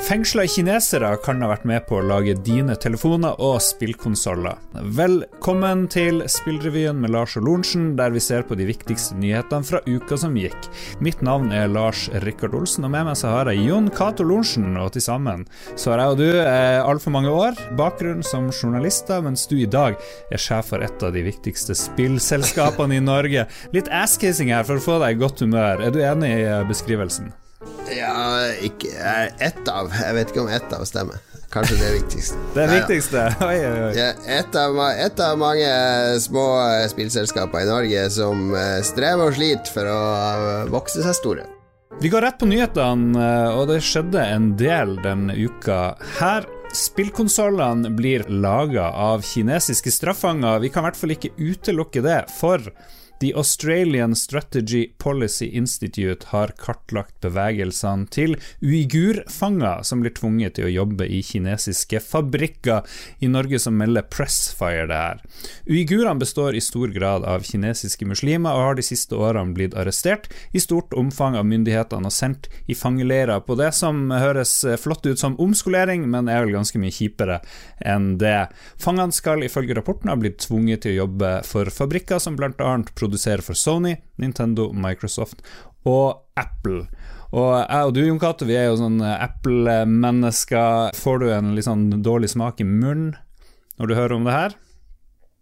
Fengsla kinesere kan ha vært med på å lage dine telefoner og spillkonsoller. Velkommen til Spillrevyen med Lars og Lorentzen, der vi ser på de viktigste nyhetene fra uka som gikk. Mitt navn er Lars Rikard Olsen, og med meg så har jeg Jon Cato Lorentzen, og til sammen så har jeg og du eh, altfor mange år bakgrunn som journalister, mens du i dag er sjef for et av de viktigste spillselskapene i Norge. Litt ass-kissing her for å få deg i godt humør. Er du enig i eh, beskrivelsen? Ja, ikke ett av. Jeg vet ikke om ett av stemmer. Kanskje det viktigste. Det viktigste? Oi, oi, oi. Ja, et, av, et av mange små spillselskaper i Norge som eh, strever og sliter for å eh, vokse seg store. Vi går rett på nyhetene, eh, og det skjedde en del denne uka. Her Spillkonsollene blir laga av kinesiske straffanger. Vi kan i hvert fall ikke utelukke det, for The Australian Strategy Policy Institute har kartlagt bevegelsene til uigurfanger som blir tvunget til å jobbe i kinesiske fabrikker. I Norge som melder Pressfire det her. Uigurene består i stor grad av kinesiske muslimer og har de siste årene blitt arrestert i stort omfang av myndighetene og sendt i fangeleirer på det som høres flott ut som omskolering, men er vel ganske mye kjipere enn det. Fangene skal ifølge rapporten ha blitt tvunget til å jobbe for fabrikker som blant annet produserer produserer for Sony, Nintendo, Microsoft og Apple. Og jeg og du, Jon Cato, vi er jo sånn Apple-mennesker. Får du en litt sånn dårlig smak i munnen når du hører om det her?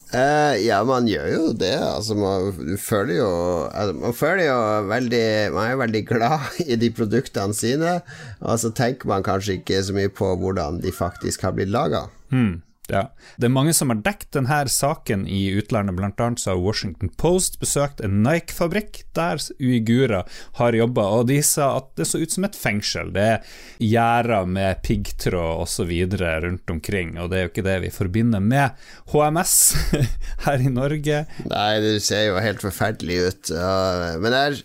Uh, ja, man gjør jo det. Altså, man føler jo altså, Man føler jo veldig Man er veldig glad i de produktene sine, og så tenker man kanskje ikke så mye på hvordan de faktisk har blitt laga. Hmm. Ja. Det er mange som har dekket denne saken i utlandet, så har Washington Post besøkt en Nike-fabrikk der uigurer har jobba, og de sa at det så ut som et fengsel. Det er gjerder med piggtråd osv. rundt omkring, og det er jo ikke det vi forbinder med HMS her i Norge. Nei, det ser jo helt forferdelig ut. Men det er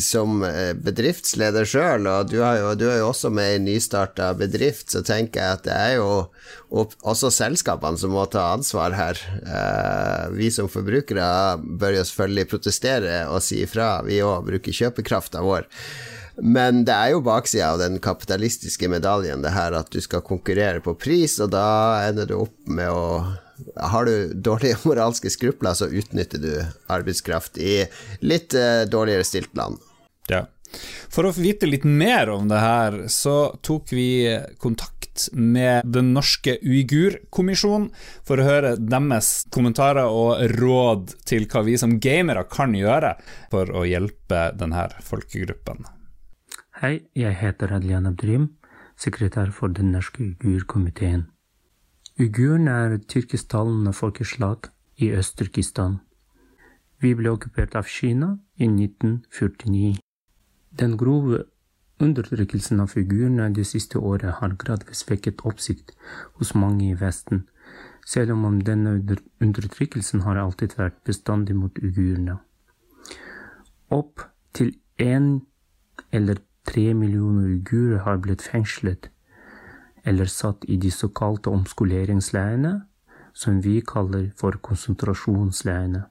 som eh, bedriftsleder sjøl, og du, jo, du, er jo også med i nystarta bedrift, så tenker jeg at det er jo også selskapene som må ta ansvar her. Eh, vi som forbrukere bør jo selvfølgelig protestere og si ifra, vi òg bruker kjøpekrafta vår. Men det er jo baksida av den kapitalistiske medaljen, det her at du skal konkurrere på pris, og da ender du opp med å har du dårlige moralske skrupler, så utnytter du arbeidskraft i litt uh, dårligere stilt land. Ja. For å få vite litt mer om det her, så tok vi kontakt med Den norske uigurkommisjonen for å høre deres kommentarer og råd til hva vi som gamere kan gjøre for å hjelpe denne folkegruppen. Hei, jeg heter Adlian Abdrim, sekretær for Den norske uigurkomiteen. Uigurene er et tyrkisktalende folkeslag i Øst-Turkistan. Vi ble okkupert av Kina i 1949. Den grove undertrykkelsen av uigurene det siste året har gradvis vekket oppsikt hos mange i Vesten, selv om denne undertrykkelsen har alltid vært bestandig mot uigurene. Opp til én eller tre millioner uigurer har blitt fengslet eller satt i de såkalte omskoleringsleirene, som vi kaller for konsentrasjonsleirene.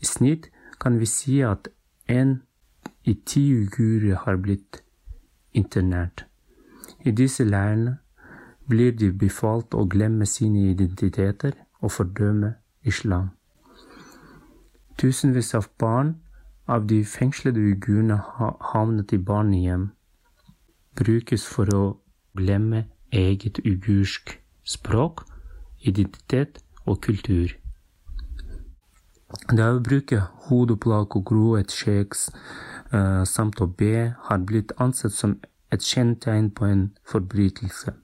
I snitt kan vi si at en i ti uigurer har blitt internert. I disse leirene blir de befalt å glemme sine identiteter og fordømme islam. Tusenvis av barn av de fengslede uigurene havnet i barnehjem, brukes for å glemme eget ugursk språk, identitet og kultur. Det å bruke hodeplagg og groet skjegg uh, samt å be har blitt ansett som et kjennetegn på en forbrytelse.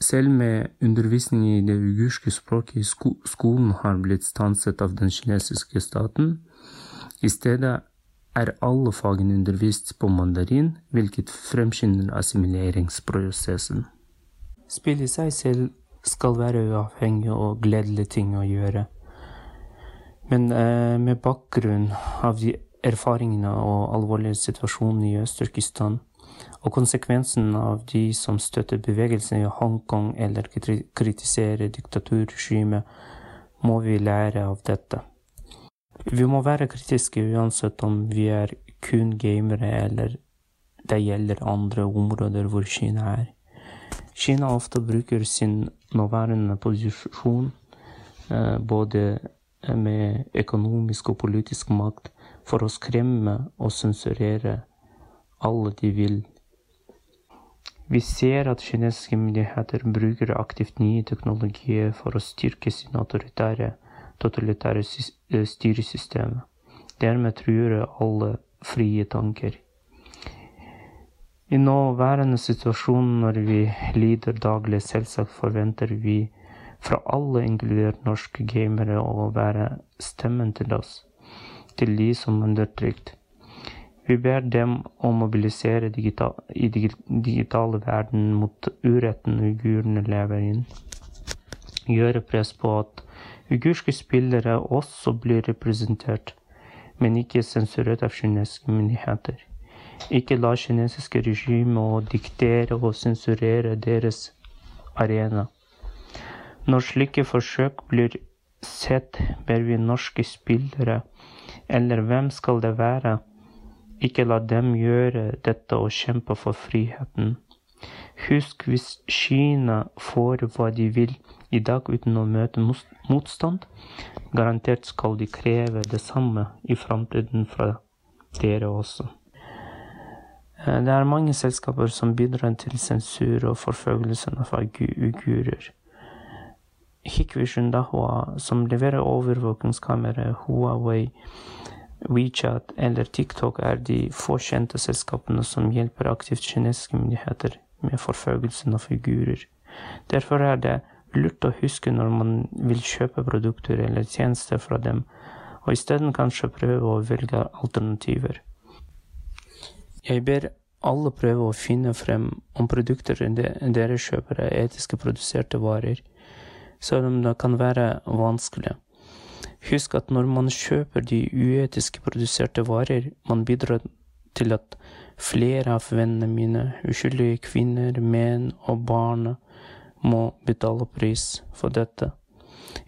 Selv med undervisning i det ugurske språket i sko skolen har blitt stanset av den kinesiske staten. I stedet er alle fagene undervist på mandarin, hvilket fremskynder assimileringsprosessen. Spill i seg selv skal være uavhengig og gledelig ting å gjøre. Men eh, med bakgrunn av de erfaringene og alvorlige situasjonen i Øst-Turkistan, og konsekvensen av de som støtter bevegelsen i Hongkong eller kritiserer diktaturregimet, må vi lære av dette. Vi må være kritiske uansett om vi er kun gamere eller det gjelder andre områder hvor Kina er. Kina ofte bruker sin nåværende posisjon, eh, både med økonomisk og politisk makt, for å skremme og sensurere alle de vil. Vi ser at kinesiske myndigheter bruker aktivt nye teknologier for å styrke sin autoritære, totalitære styresystemet. Dermed truer alle frie tanker. I nåværende situasjon, når vi lider daglig, selvsagt forventer vi fra alle, inkludert norske gamere, å være stemmen til oss, til de som er undertrykt. Vi ber dem å mobilisere digital, i digitale verden mot uretten uigurene lever inn. Gjøre press på at uigurske spillere også blir representert, men ikke sensurert av kinesiske myndigheter. Ikke la kinesiske regimer diktere og sensurere deres arena. Når slike forsøk blir sett, ber vi norske spillere, eller hvem skal det være, ikke la dem gjøre dette og kjempe for friheten. Husk, hvis Kina får hva de vil i dag uten å møte motstand, garantert skal de kreve det samme i framtiden fra dere også. Eh, det er mange selskaper som bidrar til sensur og forfølgelsen av uigurer. Hikvision Dahua, som leverer overvåkingskamera, Huawei, WeChat eller TikTok er de få kjente selskapene som hjelper aktivt kinesiske myndigheter med forfølgelsen av figurer. Derfor er det lurt å huske når man vil kjøpe produkter eller tjenester fra dem, og isteden kanskje prøve å velge alternativer. Jeg ber alle prøve å finne frem om produkter dere kjøper er etiske produserte varer, selv om det kan være vanskelig. Husk at når man kjøper de uetiske produserte varer, man bidrar til at flere av vennene mine, uskyldige kvinner, menn og barn, må betale pris for dette.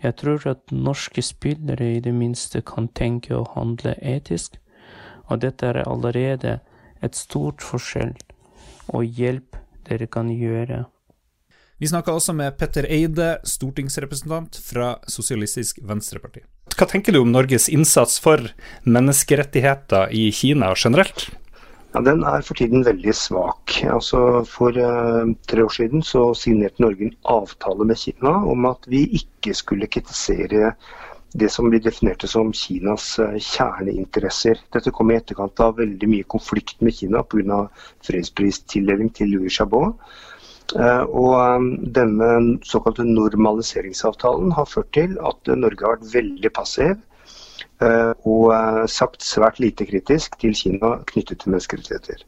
Jeg tror at norske spillere i det minste kan tenke og handle etisk, og dette er allerede et stort forskjell og hjelp dere kan gjøre. Vi snakka også med Petter Eide, stortingsrepresentant fra Sosialistisk Venstreparti. Hva tenker du om Norges innsats for menneskerettigheter i Kina generelt? Ja, Den er for tiden veldig svak. Altså, for uh, tre år siden så signerte Norge en avtale med Kina om at vi ikke skulle kritisere det som vi definerte som Kinas uh, kjerneinteresser. Dette kom i etterkant av veldig mye konflikt med Kina pga. fredspristildeling til Louis Chabot. Uh, og denne såkalte normaliseringsavtalen har ført til at Norge har vært veldig passiv og eh, sagt svært lite kritisk til Kina knyttet til menneskerettigheter.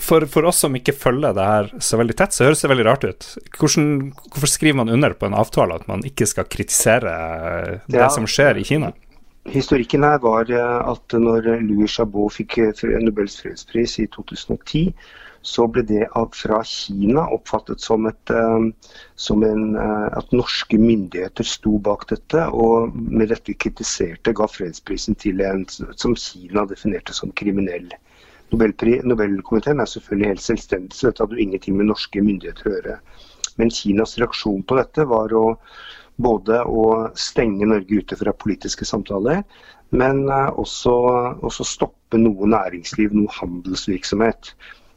For, for, oss som ikke følger det her så veldig tett, så høres det veldig rart ut. Hvordan, hvorfor skriver man under på en avtale at man ikke skal kritisere det ja, som skjer i Kina? Historikken her var at når Louis Chabot fikk Nobels fredspris i 2010, så ble det fra Kina oppfattet som, et, eh, som en, eh, at norske myndigheter sto bak dette, og med dette kritiserte, ga fredsprisen til en som Kina definerte som kriminell. Nobelkomiteen er selvfølgelig helt selvstendig, så dette hadde jo ingenting med norske myndigheter å gjøre. Men Kinas reaksjon på dette var å både å stenge Norge ute fra politiske samtaler, men eh, også, også stoppe noe næringsliv, noe handelsvirksomhet.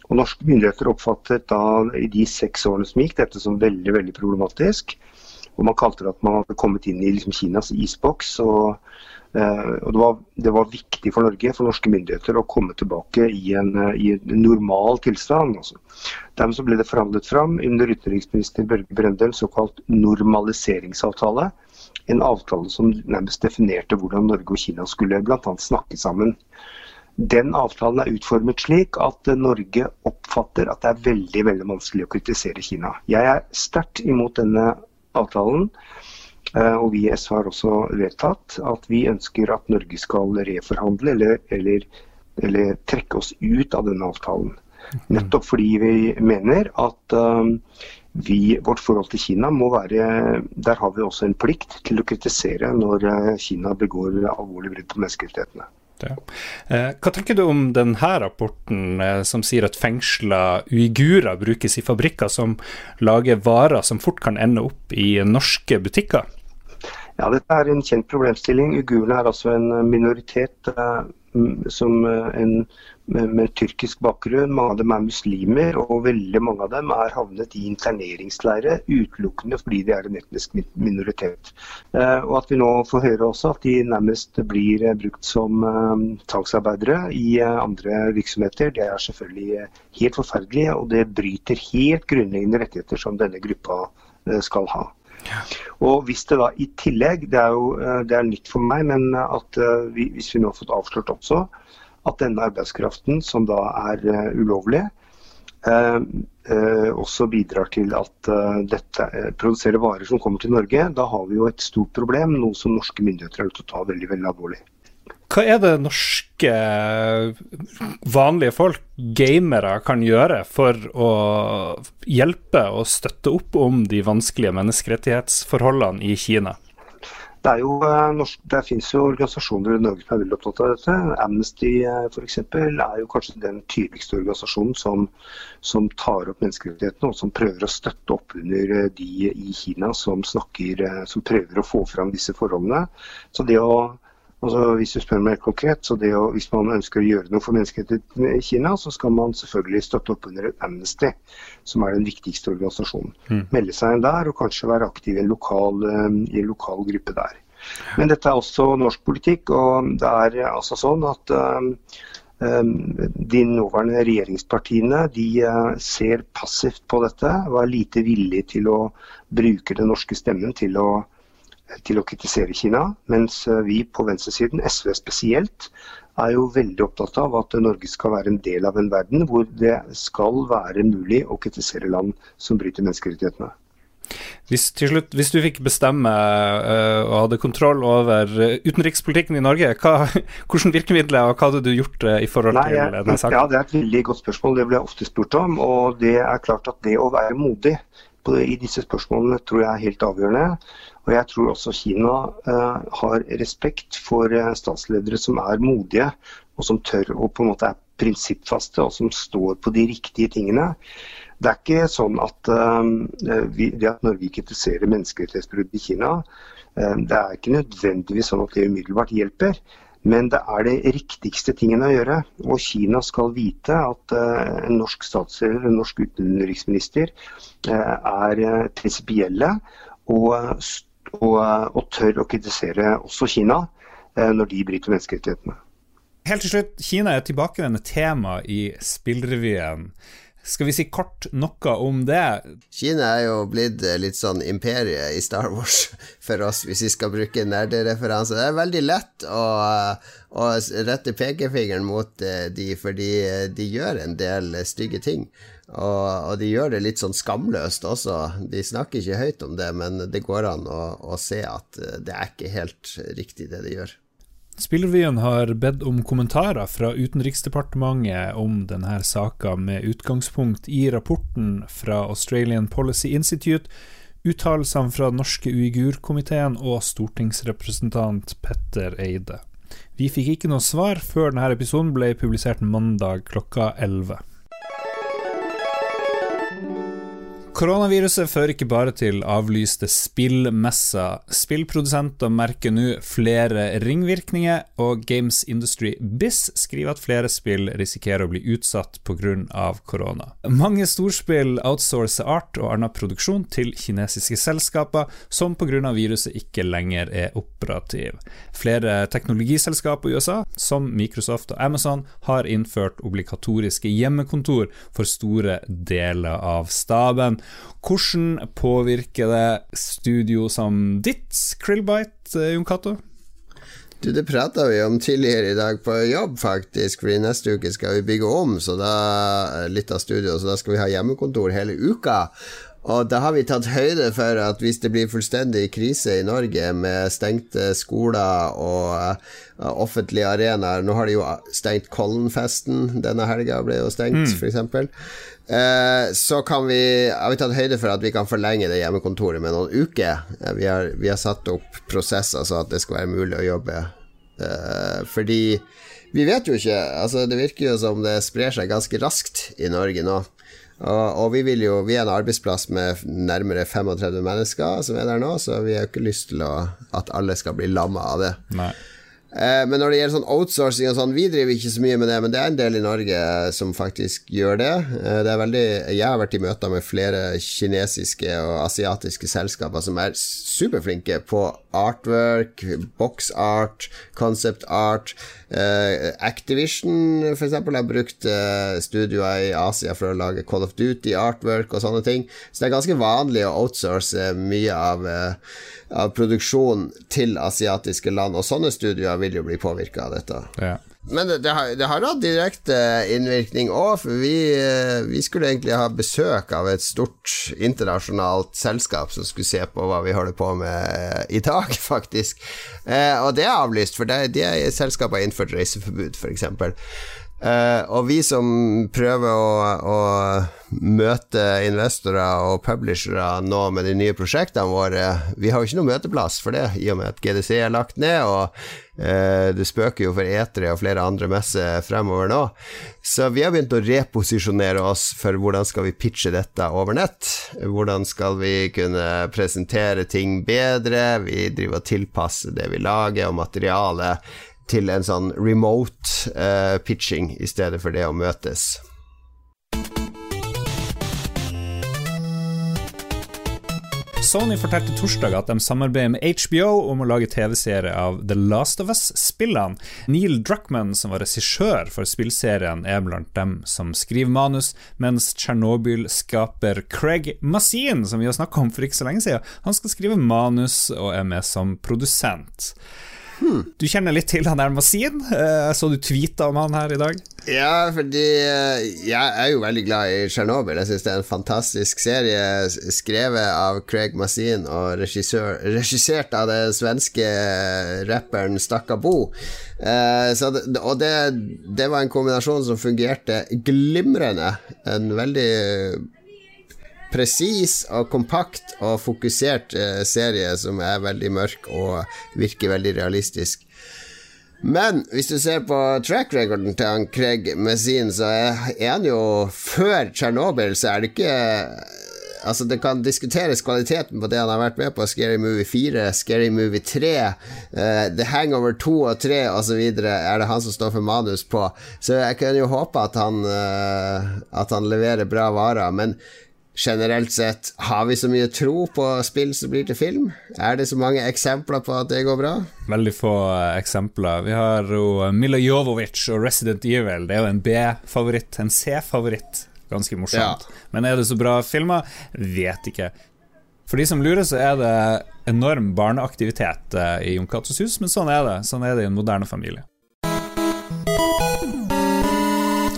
Og Norske myndigheter oppfattet da i de seks årene som gikk, dette som veldig veldig problematisk. Og Man kalte det at man hadde kommet inn i liksom Kinas isboks. og, og det, var, det, var, viktig for Norge, for norske myndigheter, å komme tilbake i en, eh, i en normal tilstand. Altså. Dermed ble det forhandlet fram under utenriksminister Børge Brende en såkalt normaliseringsavtale. En avtale som nærmest definerte hvordan Norge og Kina skulle bl.a. snakke sammen. Den avtalen er utformet slik at Norge oppfatter at det er veldig veldig vanskelig å kritisere Kina. Jeg er sterkt imot denne avtalen. Eh, og vi i SV har også vedtatt at vi ønsker at Norge skal reforhandle eller, eller, eller trekke oss ut av denne avtalen. Nettopp fordi vi mener at um, vi, vårt forhold til Kina må være Der har vi også en plikt til å kritisere når Kina begår alvorlige brudd på menneskerettighetene. Eh, hva tenker du om denne rapporten eh, som sier at fengsla uigurer brukes i fabrikker som lager varer som fort kan ende opp i norske butikker? Ja, Dette er en kjent problemstilling. Uigurene er altså en minoritet eh, som eh, en med, tyrkisk bakgrunn. Mange av dem er muslimer, og veldig mange av dem er havnet i interneringsleire utelukkende fordi de er en etnisk minoritet. Eh, og at vi nå får høre også at de nærmest blir eh, brukt som eh, tvangsarbeidere i eh, andre virksomheter, det er selvfølgelig eh, helt forferdelig, og det bryter helt grunnleggende rettigheter som denne gruppa eh, skal ha. Og hvis det da i tillegg, det er jo det er nytt for meg, men at vi, hvis vi nå har fått avslørt også at denne arbeidskraften, som da er uh, ulovlig, Eh, eh, også bidrar til at dette produserer varer som kommer til Norge. Da har vi jo et stort problem, noe som norske myndigheter er nødt til å ta veldig, veldig alvorlig. Hva er det norske vanlige folk, gamere, kan gjøre for å hjelpe og støtte opp om de vanskelige menneskerettighetsforholdene i Kina? Det, er jo, eh, norsk, det finnes jo organisasjoner i Norge som er veldig opptatt av dette. Amnesty eh, f.eks. er jo kanskje den tydeligste organisasjonen som, som, tar opp menneskerettighetene og som prøver å støtte opp under eh, de i Kina som, snakker, som prøver å få fram disse forholdene. Så det å Altså, hvis du spør meg konkret, så å, Hvis man ønsker å gjøre noe for menneskerettighetene i Kina, så skal man selvfølgelig støtte opp under Amnesty, som er den viktigste organisasjonen. Mm. Melde seg inn der og kanskje være aktiv i en lokal, um, i en lokal gruppe der. Men dette er også norsk politikk, og det er altså sånn at um, de nåværende regjeringspartiene de ser passivt på dette og er lite villige til å bruke den norske stemmen til å til å kritisere Kina, mens eh, vi på venstresiden, SV spesielt, er jo veldig opptatt av at Norge skal være en del av en verden hvor det skal være mulig å kritisere land som bryter menneskerettighetene. Hvis, slutt, hvis du fikk bestemme uh, og hadde kontroll over utenrikspolitikken i Norge, hva, hvordan virkemidler og hva hadde du gjort uh, i forhold Nei, til denne saken? Ja, Det er et veldig godt spørsmål, det blir jeg ofte spurt om. og Det er klart at det å være modig i disse spørsmålene tror jeg er helt avgjørende. Og jeg tror også Kina uh, har respekt for uh, statsledere som er modige, og som tør og på en måte er prinsippfaste, og som står på de riktige tingene. Det er ikke sånn at uh, vi, at Norge kritiserer menneskerettighetsbrudd i Kina, det er ikke nødvendigvis sånn at det umiddelbart hjelper. Men det er det riktigste tingen å gjøre. Og Kina skal vite at en norsk statsråd, en norsk utenriksminister, er prinsipielle og og, og tør å kritisere også Kina eh, når de bryter menneskerettighetene. Helt til slutt, Kina er et tilbakevendende tema i spillrevyen. Skal vi si kort noe om det? Kina er jo blitt eh, litt sånn imperiet i Star Wars for oss, hvis vi skal bruke nerdereferanse. Det er veldig lett å, å rette pekefingeren mot eh, de, fordi de gjør en del stygge ting. Og, og, de gjør det litt sånn skamløst også. De snakker ikke høyt om det, men det går an å, å se at eh, det er ikke helt riktig, det de gjør. Spillrevyen har bedt om kommentarer fra Utenriksdepartementet om denne saka, med utgangspunkt i rapporten fra Australian Policy Institute, uttalelsene fra norske uigurkomiteen og stortingsrepresentant Petter Eide. Vi fikk ikke noe svar før denne episoden ble publisert mandag klokka 11. Koronaviruset fører ikke bare til avlyste spillmesser. Spillprodusenter merker nå flere ringvirkninger, og Games Industry Biz skriver at flere spill risikerer å bli utsatt pga. korona. Mange storspill outsourcer art og annen produksjon til kinesiske selskaper, som pga. viruset ikke lenger er operativ. Flere teknologiselskaper i USA, som Microsoft og Amazon, har innført obligatoriske hjemmekontor for store deler av staben. Hvordan påvirker det studio som ditt, Krillbite, eh, Jon Cato? Du, Det prata vi om tidligere i dag på jobb, faktisk. Fordi neste uke skal vi bygge om så da, eh, litt av studio, så da skal vi ha hjemmekontor hele uka. Og da har vi tatt høyde for at hvis det blir fullstendig krise i Norge med stengte skoler og uh, offentlige arenaer Nå har de jo stengt Kollenfesten denne helga, ble jo stengt, mm. f.eks. Uh, så kan vi, har vi tatt høyde for at vi kan forlenge det hjemmekontoret med noen uker. Uh, vi, har, vi, har, satt opp prosesser så at det skal være mulig å jobbe fordi vi vet jo ikke Altså, det virker jo som det sprer seg ganske raskt i Norge nå. Og, og, vi vil jo Vi er en arbeidsplass med nærmere 35 mennesker som er der nå, så vi har jo ikke lyst til å, at alle skal bli lamma av det. Eh, men når det gjelder sånn outsourcing og sånn, vi driver ikke så mye med det, men det er en del i Norge som faktisk gjør det. Eh, det er veldig Jeg har vært i møter med flere kinesiske og asiatiske selskaper som er superflinke på artwork, box art, concept art. Uh, Activision f.eks. har brukt uh, studioer i Asia for å lage Call of Duty artwork og sånne ting. Så det er ganske vanlig å outsource mye av uh, av produksjon til asiatiske land, og sånne studioer vil jo bli påvirka av dette. Ja. Men det, det, har, hatt direkte innvirkning òg, for vi, eh, vi, skulle egentlig ha besøk av et stort internasjonalt selskap som skulle se på hva vi holder på med eh, i dag, faktisk. Eh, og det er avlyst, for det, de selskapet har innført reiseforbud, f.eks. Uh, og vi som prøver å, å, møte investorer og publishere nå med de nye prosjektene våre, vi har jo ikke noe møteplass for det, i og med at GDC er lagt ned, og det spøker jo for Etere og flere andre messer fremover nå. Så vi har begynt å reposisjonere oss for hvordan skal vi pitche dette over nett. Hvordan skal vi kunne presentere ting bedre, vi driver og tilpasser det vi lager, og materialet til en sånn remote uh, pitching i stedet for det å møtes. Sony fortalte torsdag at de samarbeider med HBO om å lage TV-serie av The Last of Us-spillene. Neil Druckman, som var regissør for spillserien, er blant dem som skriver manus, mens Tsjernobyl-skaper Craig Mazin, som vi har snakka om for ikke så lenge siden, han skal skrive manus og er med som produsent. Hmm. Du kjenner litt til han der Masin? Jeg så du tweeta om han her i dag? Ja, fordi eh, jeg er jo veldig glad i Tsjernobyl. Jeg syns det er en fantastisk serie skrevet av Craig Masin og regissert av den svenske rapperen Stakka Bo. Eh, det, og det, det var en kombinasjon som fungerte glimrende. En veldig presis og kompakt og fokusert eh, serie som er veldig mørk og virker veldig realistisk. Men hvis du ser på track recorden til han Craig Messin, så er han jo Før Tsjernobyl, så er det ikke Altså, det kan diskuteres kvaliteten på det han har vært med på. Scary Movie 4, Scary Movie 3, uh, eh, The Hangover 2 og 3 osv. er det han som står for manus på. Så jeg kan jo håpe at han, uh, at han leverer bra varer. Men generelt sett, har vi så mye tro på spill som blir til film? Er det så mange eksempler på at det går bra? Veldig få uh, eksempler. Vi har jo uh, Mila Jovovic og Resident Evil. Det er jo en B-favoritt, en C-favoritt. Ganske morsomt. Ja. Men er det så bra filmer? Vet ikke. For de som lurer, så er det enorm barneaktivitet uh, i Jon Catos hus, men sånn er det. Sånn er det i en moderne familie.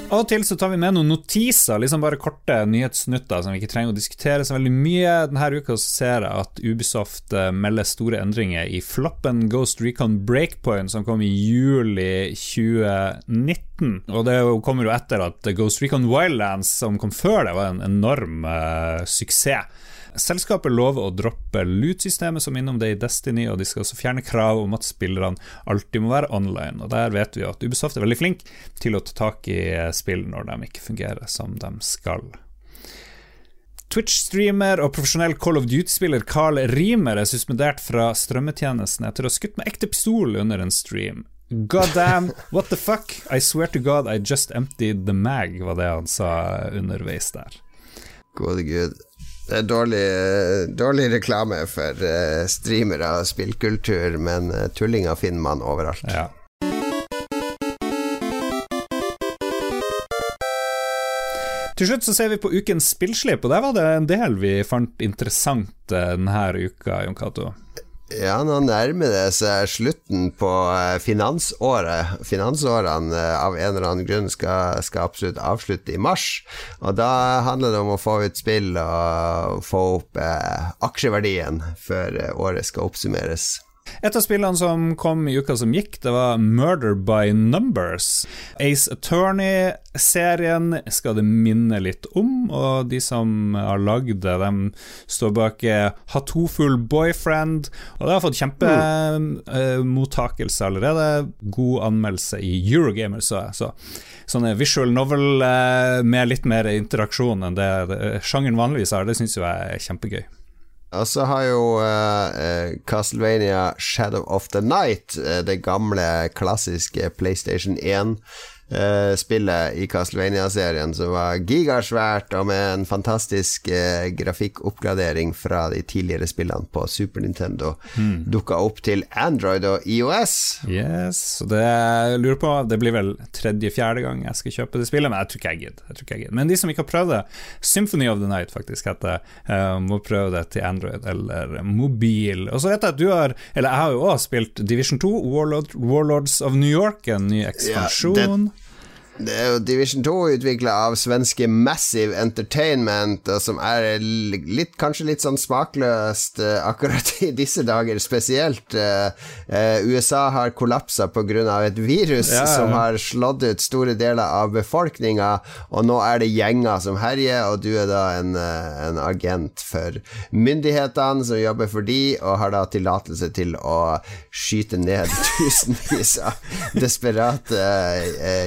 Av og til så tar vi med noen notiser, liksom bare korte nyhetssnutter som vi ikke trenger å diskutere så veldig mye. Denne uka så ser jeg at Ubisoft eh, melder store endringer i floppen Ghost Recon Breakpoint, som kom i juli 2019. Og det kommer jo etter at Ghost Recon Wildlands, som kom før det, var en enorm uh, suksess. Selskapet lover å droppe loot-systemet som innom det i Destiny, og de skal også fjerne krav om at spillerne alltid må være online. Og Der vet vi at Ubisoft er veldig flink til å ta tak i spill når de ikke fungerer som de skal. Twitch-streamer og profesjonell Call of Duty-spiller Carl Rimer er suspendert fra strømmetjenesten etter å ha skutt med ekte pistol under en stream. God damn, what the fuck? I swear to God I just emptied the mag, var det han sa underveis der. Gode gud. Det er dårlig, dårlig reklame for uh, streamere og spillkultur, men uh, tullinger finner man overalt. Ja. Til slutt så ser vi på ukens spillslipp, og der var det en del vi fant interessant uh, denne uka, Jon Cato. Ja, nå nærmer det seg slutten på eh, finansåret. Finansårene eh, av en eller annen grunn skal, skal, absolutt avslutte i mars. Og da handler det om å få ut spill og få opp eh, aksjeverdien før eh, året skal oppsummeres. Et av spillene som kom i uka som gikk, det var Murder by Numbers. Ace Attorney-serien skal det minne litt om, og de som har lagd det, de står bak eh, Hatoful Boyfriend, og det har fått kjempemottakelse mm. allerede. God anmeldelse i Eurogamer, så jeg. Så sånne visual novel eh, med litt mer interaksjon enn det, det sjangeren vanligvis har, det syns jeg er kjempegøy. Og så har jo uh, Castlevania Shadow of the Night, uh, det gamle, klassiske PlayStation 1 uh, spillet i Castlevania-serien, som var gigasvært og med en fantastisk uh, grafikkoppgradering fra de tidligere spillene på Super Nintendo, mm. dukka opp til Android og IOS. Yes, det jeg lurer på Det blir vel tredje-fjerde gang jeg skal kjøpe det spillet, men jeg tror ikke jeg gidder. Men de som ikke har prøvd det, Symphony of the Night faktisk heter uh, må prøve det til Android eller mobil. Og så vet jeg at du har Eller jeg har jo òg spilt Division 2, Warlord, Warlords of New York, en ny ekspansjon. Ja, det det er jo Division 2 utvikla av svenske Massive Entertainment, som er litt, kanskje litt sånn smakløst uh, akkurat i disse dager, spesielt. Uh, uh, USA har kollapsa pga. et virus ja, ja. som har slått ut store deler av befolkninga, og nå er det gjenger som herjer, og du er da en, en agent for myndighetene som jobber for de, og har da tillatelse til å skyte ned tusenvis av desperate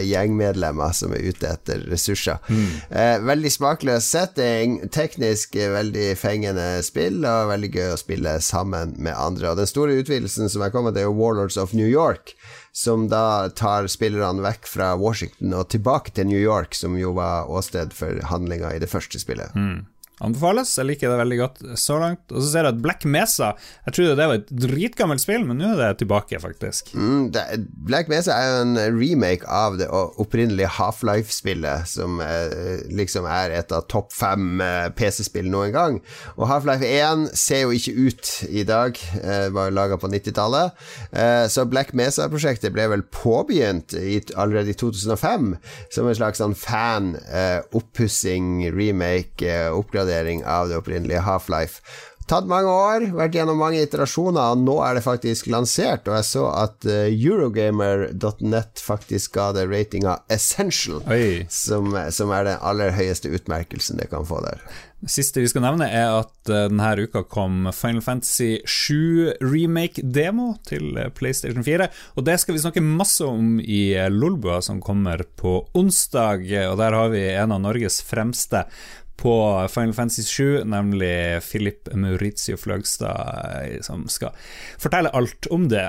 gjengmedlemmer medlemmer som er ute etter ressurser. Mm. Eh, veldig smakløs setting, teknisk veldig fengende spill, og veldig gøy å spille sammen med andre. Og Den store utvidelsen som er kommet, er jo Warlords of New York, som da tar spillerne vekk fra Washington og tilbake til New York, som jo var åsted for handlinga i det første spillet. Mm. Anbefales. Jeg liker det veldig godt så langt. Og så ser du at Black Mesa Jeg trodde det var et dritgammelt spill, men nå er det tilbake, faktisk. Mm, det, Black Mesa er jo en remake av det opprinnelige Half-Life-spillet, som eh, liksom er et av topp fem eh, PC-spill noen gang. Og Half-Life 1 ser jo ikke ut i dag, eh, var laga på 90-tallet. Eh, så Black Mesa-prosjektet ble vel påbegynt allerede i 2005, som en slags sånn fan-oppussing, remake, oppgradering oppgradering av det opprinnelige Half-Life. Tatt mange år, vært gjennom mange iterasjoner, og nå er det faktisk lansert. Og jeg så at uh, Eurogamer.net faktisk ga det ratinga Essential, som, som, er den aller høyeste utmerkelsen det kan få der. Det siste vi skal nevne, er at uh, denne uka kom Final Fantasy 7 remake-demo til uh, PlayStation 4. Og det skal vi snakke masse om i Lolbua, som kommer på onsdag. Og der har vi en av Norges fremste på Final Fantasy 7, nemlig Philip Maurizio Fløgstad, eh, som skal fortelle alt om det.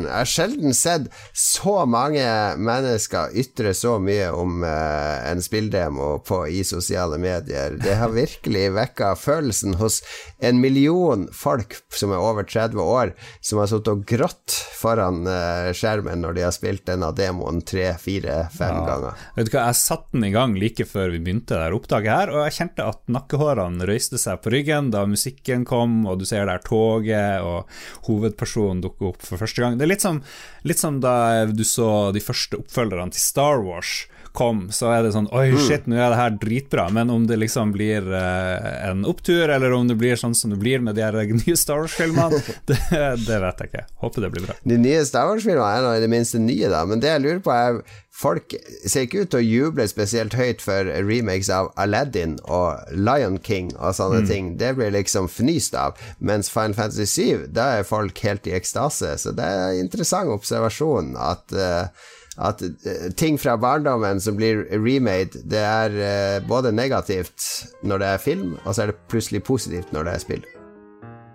Jeg har sjelden sett så mange mennesker ytre så mye om eh, en spilldemo på, i sosiale medier. Det har virkelig vekka følelsen hos en million folk som er over 30 år, som har sittet og grått foran eh, skjermen når de har spilt denne demoen tre, fire, fem ja. ganger. Vet du hva, Jeg satte den i gang like før vi begynte det opptaket her, og jeg kjente at nakkehårene røyste seg på ryggen da musikken kom, og du ser der toget, og hovedpersonen dukker opp for første gang. Det er litt som, litt som da du så de første oppfølgerne til Star Wars kom, så er det sånn Oi, mm. shit, nå er det her dritbra. Men om det liksom blir uh, en opptur, eller om det blir sånn som det blir med de her nye Star Wars-filmene, det, det, vet jeg ikke. Håper det blir bra. De nye Star Wars-filmene er nå i det minste nye, da. Men det jeg lurer på, er Folk ser ikke ut til å juble spesielt høyt for remakes av Aladdin og Lion King og sånne mm. ting. Det blir liksom fnyst av. Mens Final Fantasy 7, da er folk helt i ekstase. Så det er en interessant observasjon at uh, at uh, ting fra barndommen som blir remade, det er uh, både negativt når det er film, og så er det plutselig positivt når det er spill.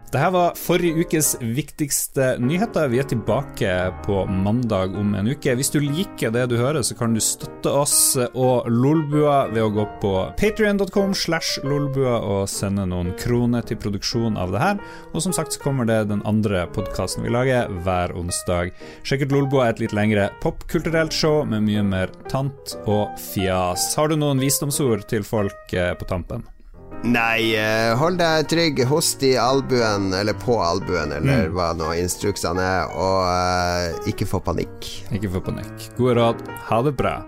Dette var forrige ukes viktigste nyheter. Vi er tilbake på mandag om en uke. Hvis du liker det du hører, så kan du støtte oss og Lolbua ved å gå på patrion.com slash lolbua og sende noen kroner til produksjon av det her. Og som sagt så kommer det den andre podkasten vi lager hver onsdag. Sjekk ut Lolbua, et litt lengre popkulturelt show med mye mer tant og fjas. Har du noen visdomsord til folk eh, på tampen? Nei, eh, hold deg trygg. Host i albuen, eller på albuen, eller mm. hva nå instruksene er, og uh, ikke få panikk. Ikke få panikk. Gode råd. Ha det bra.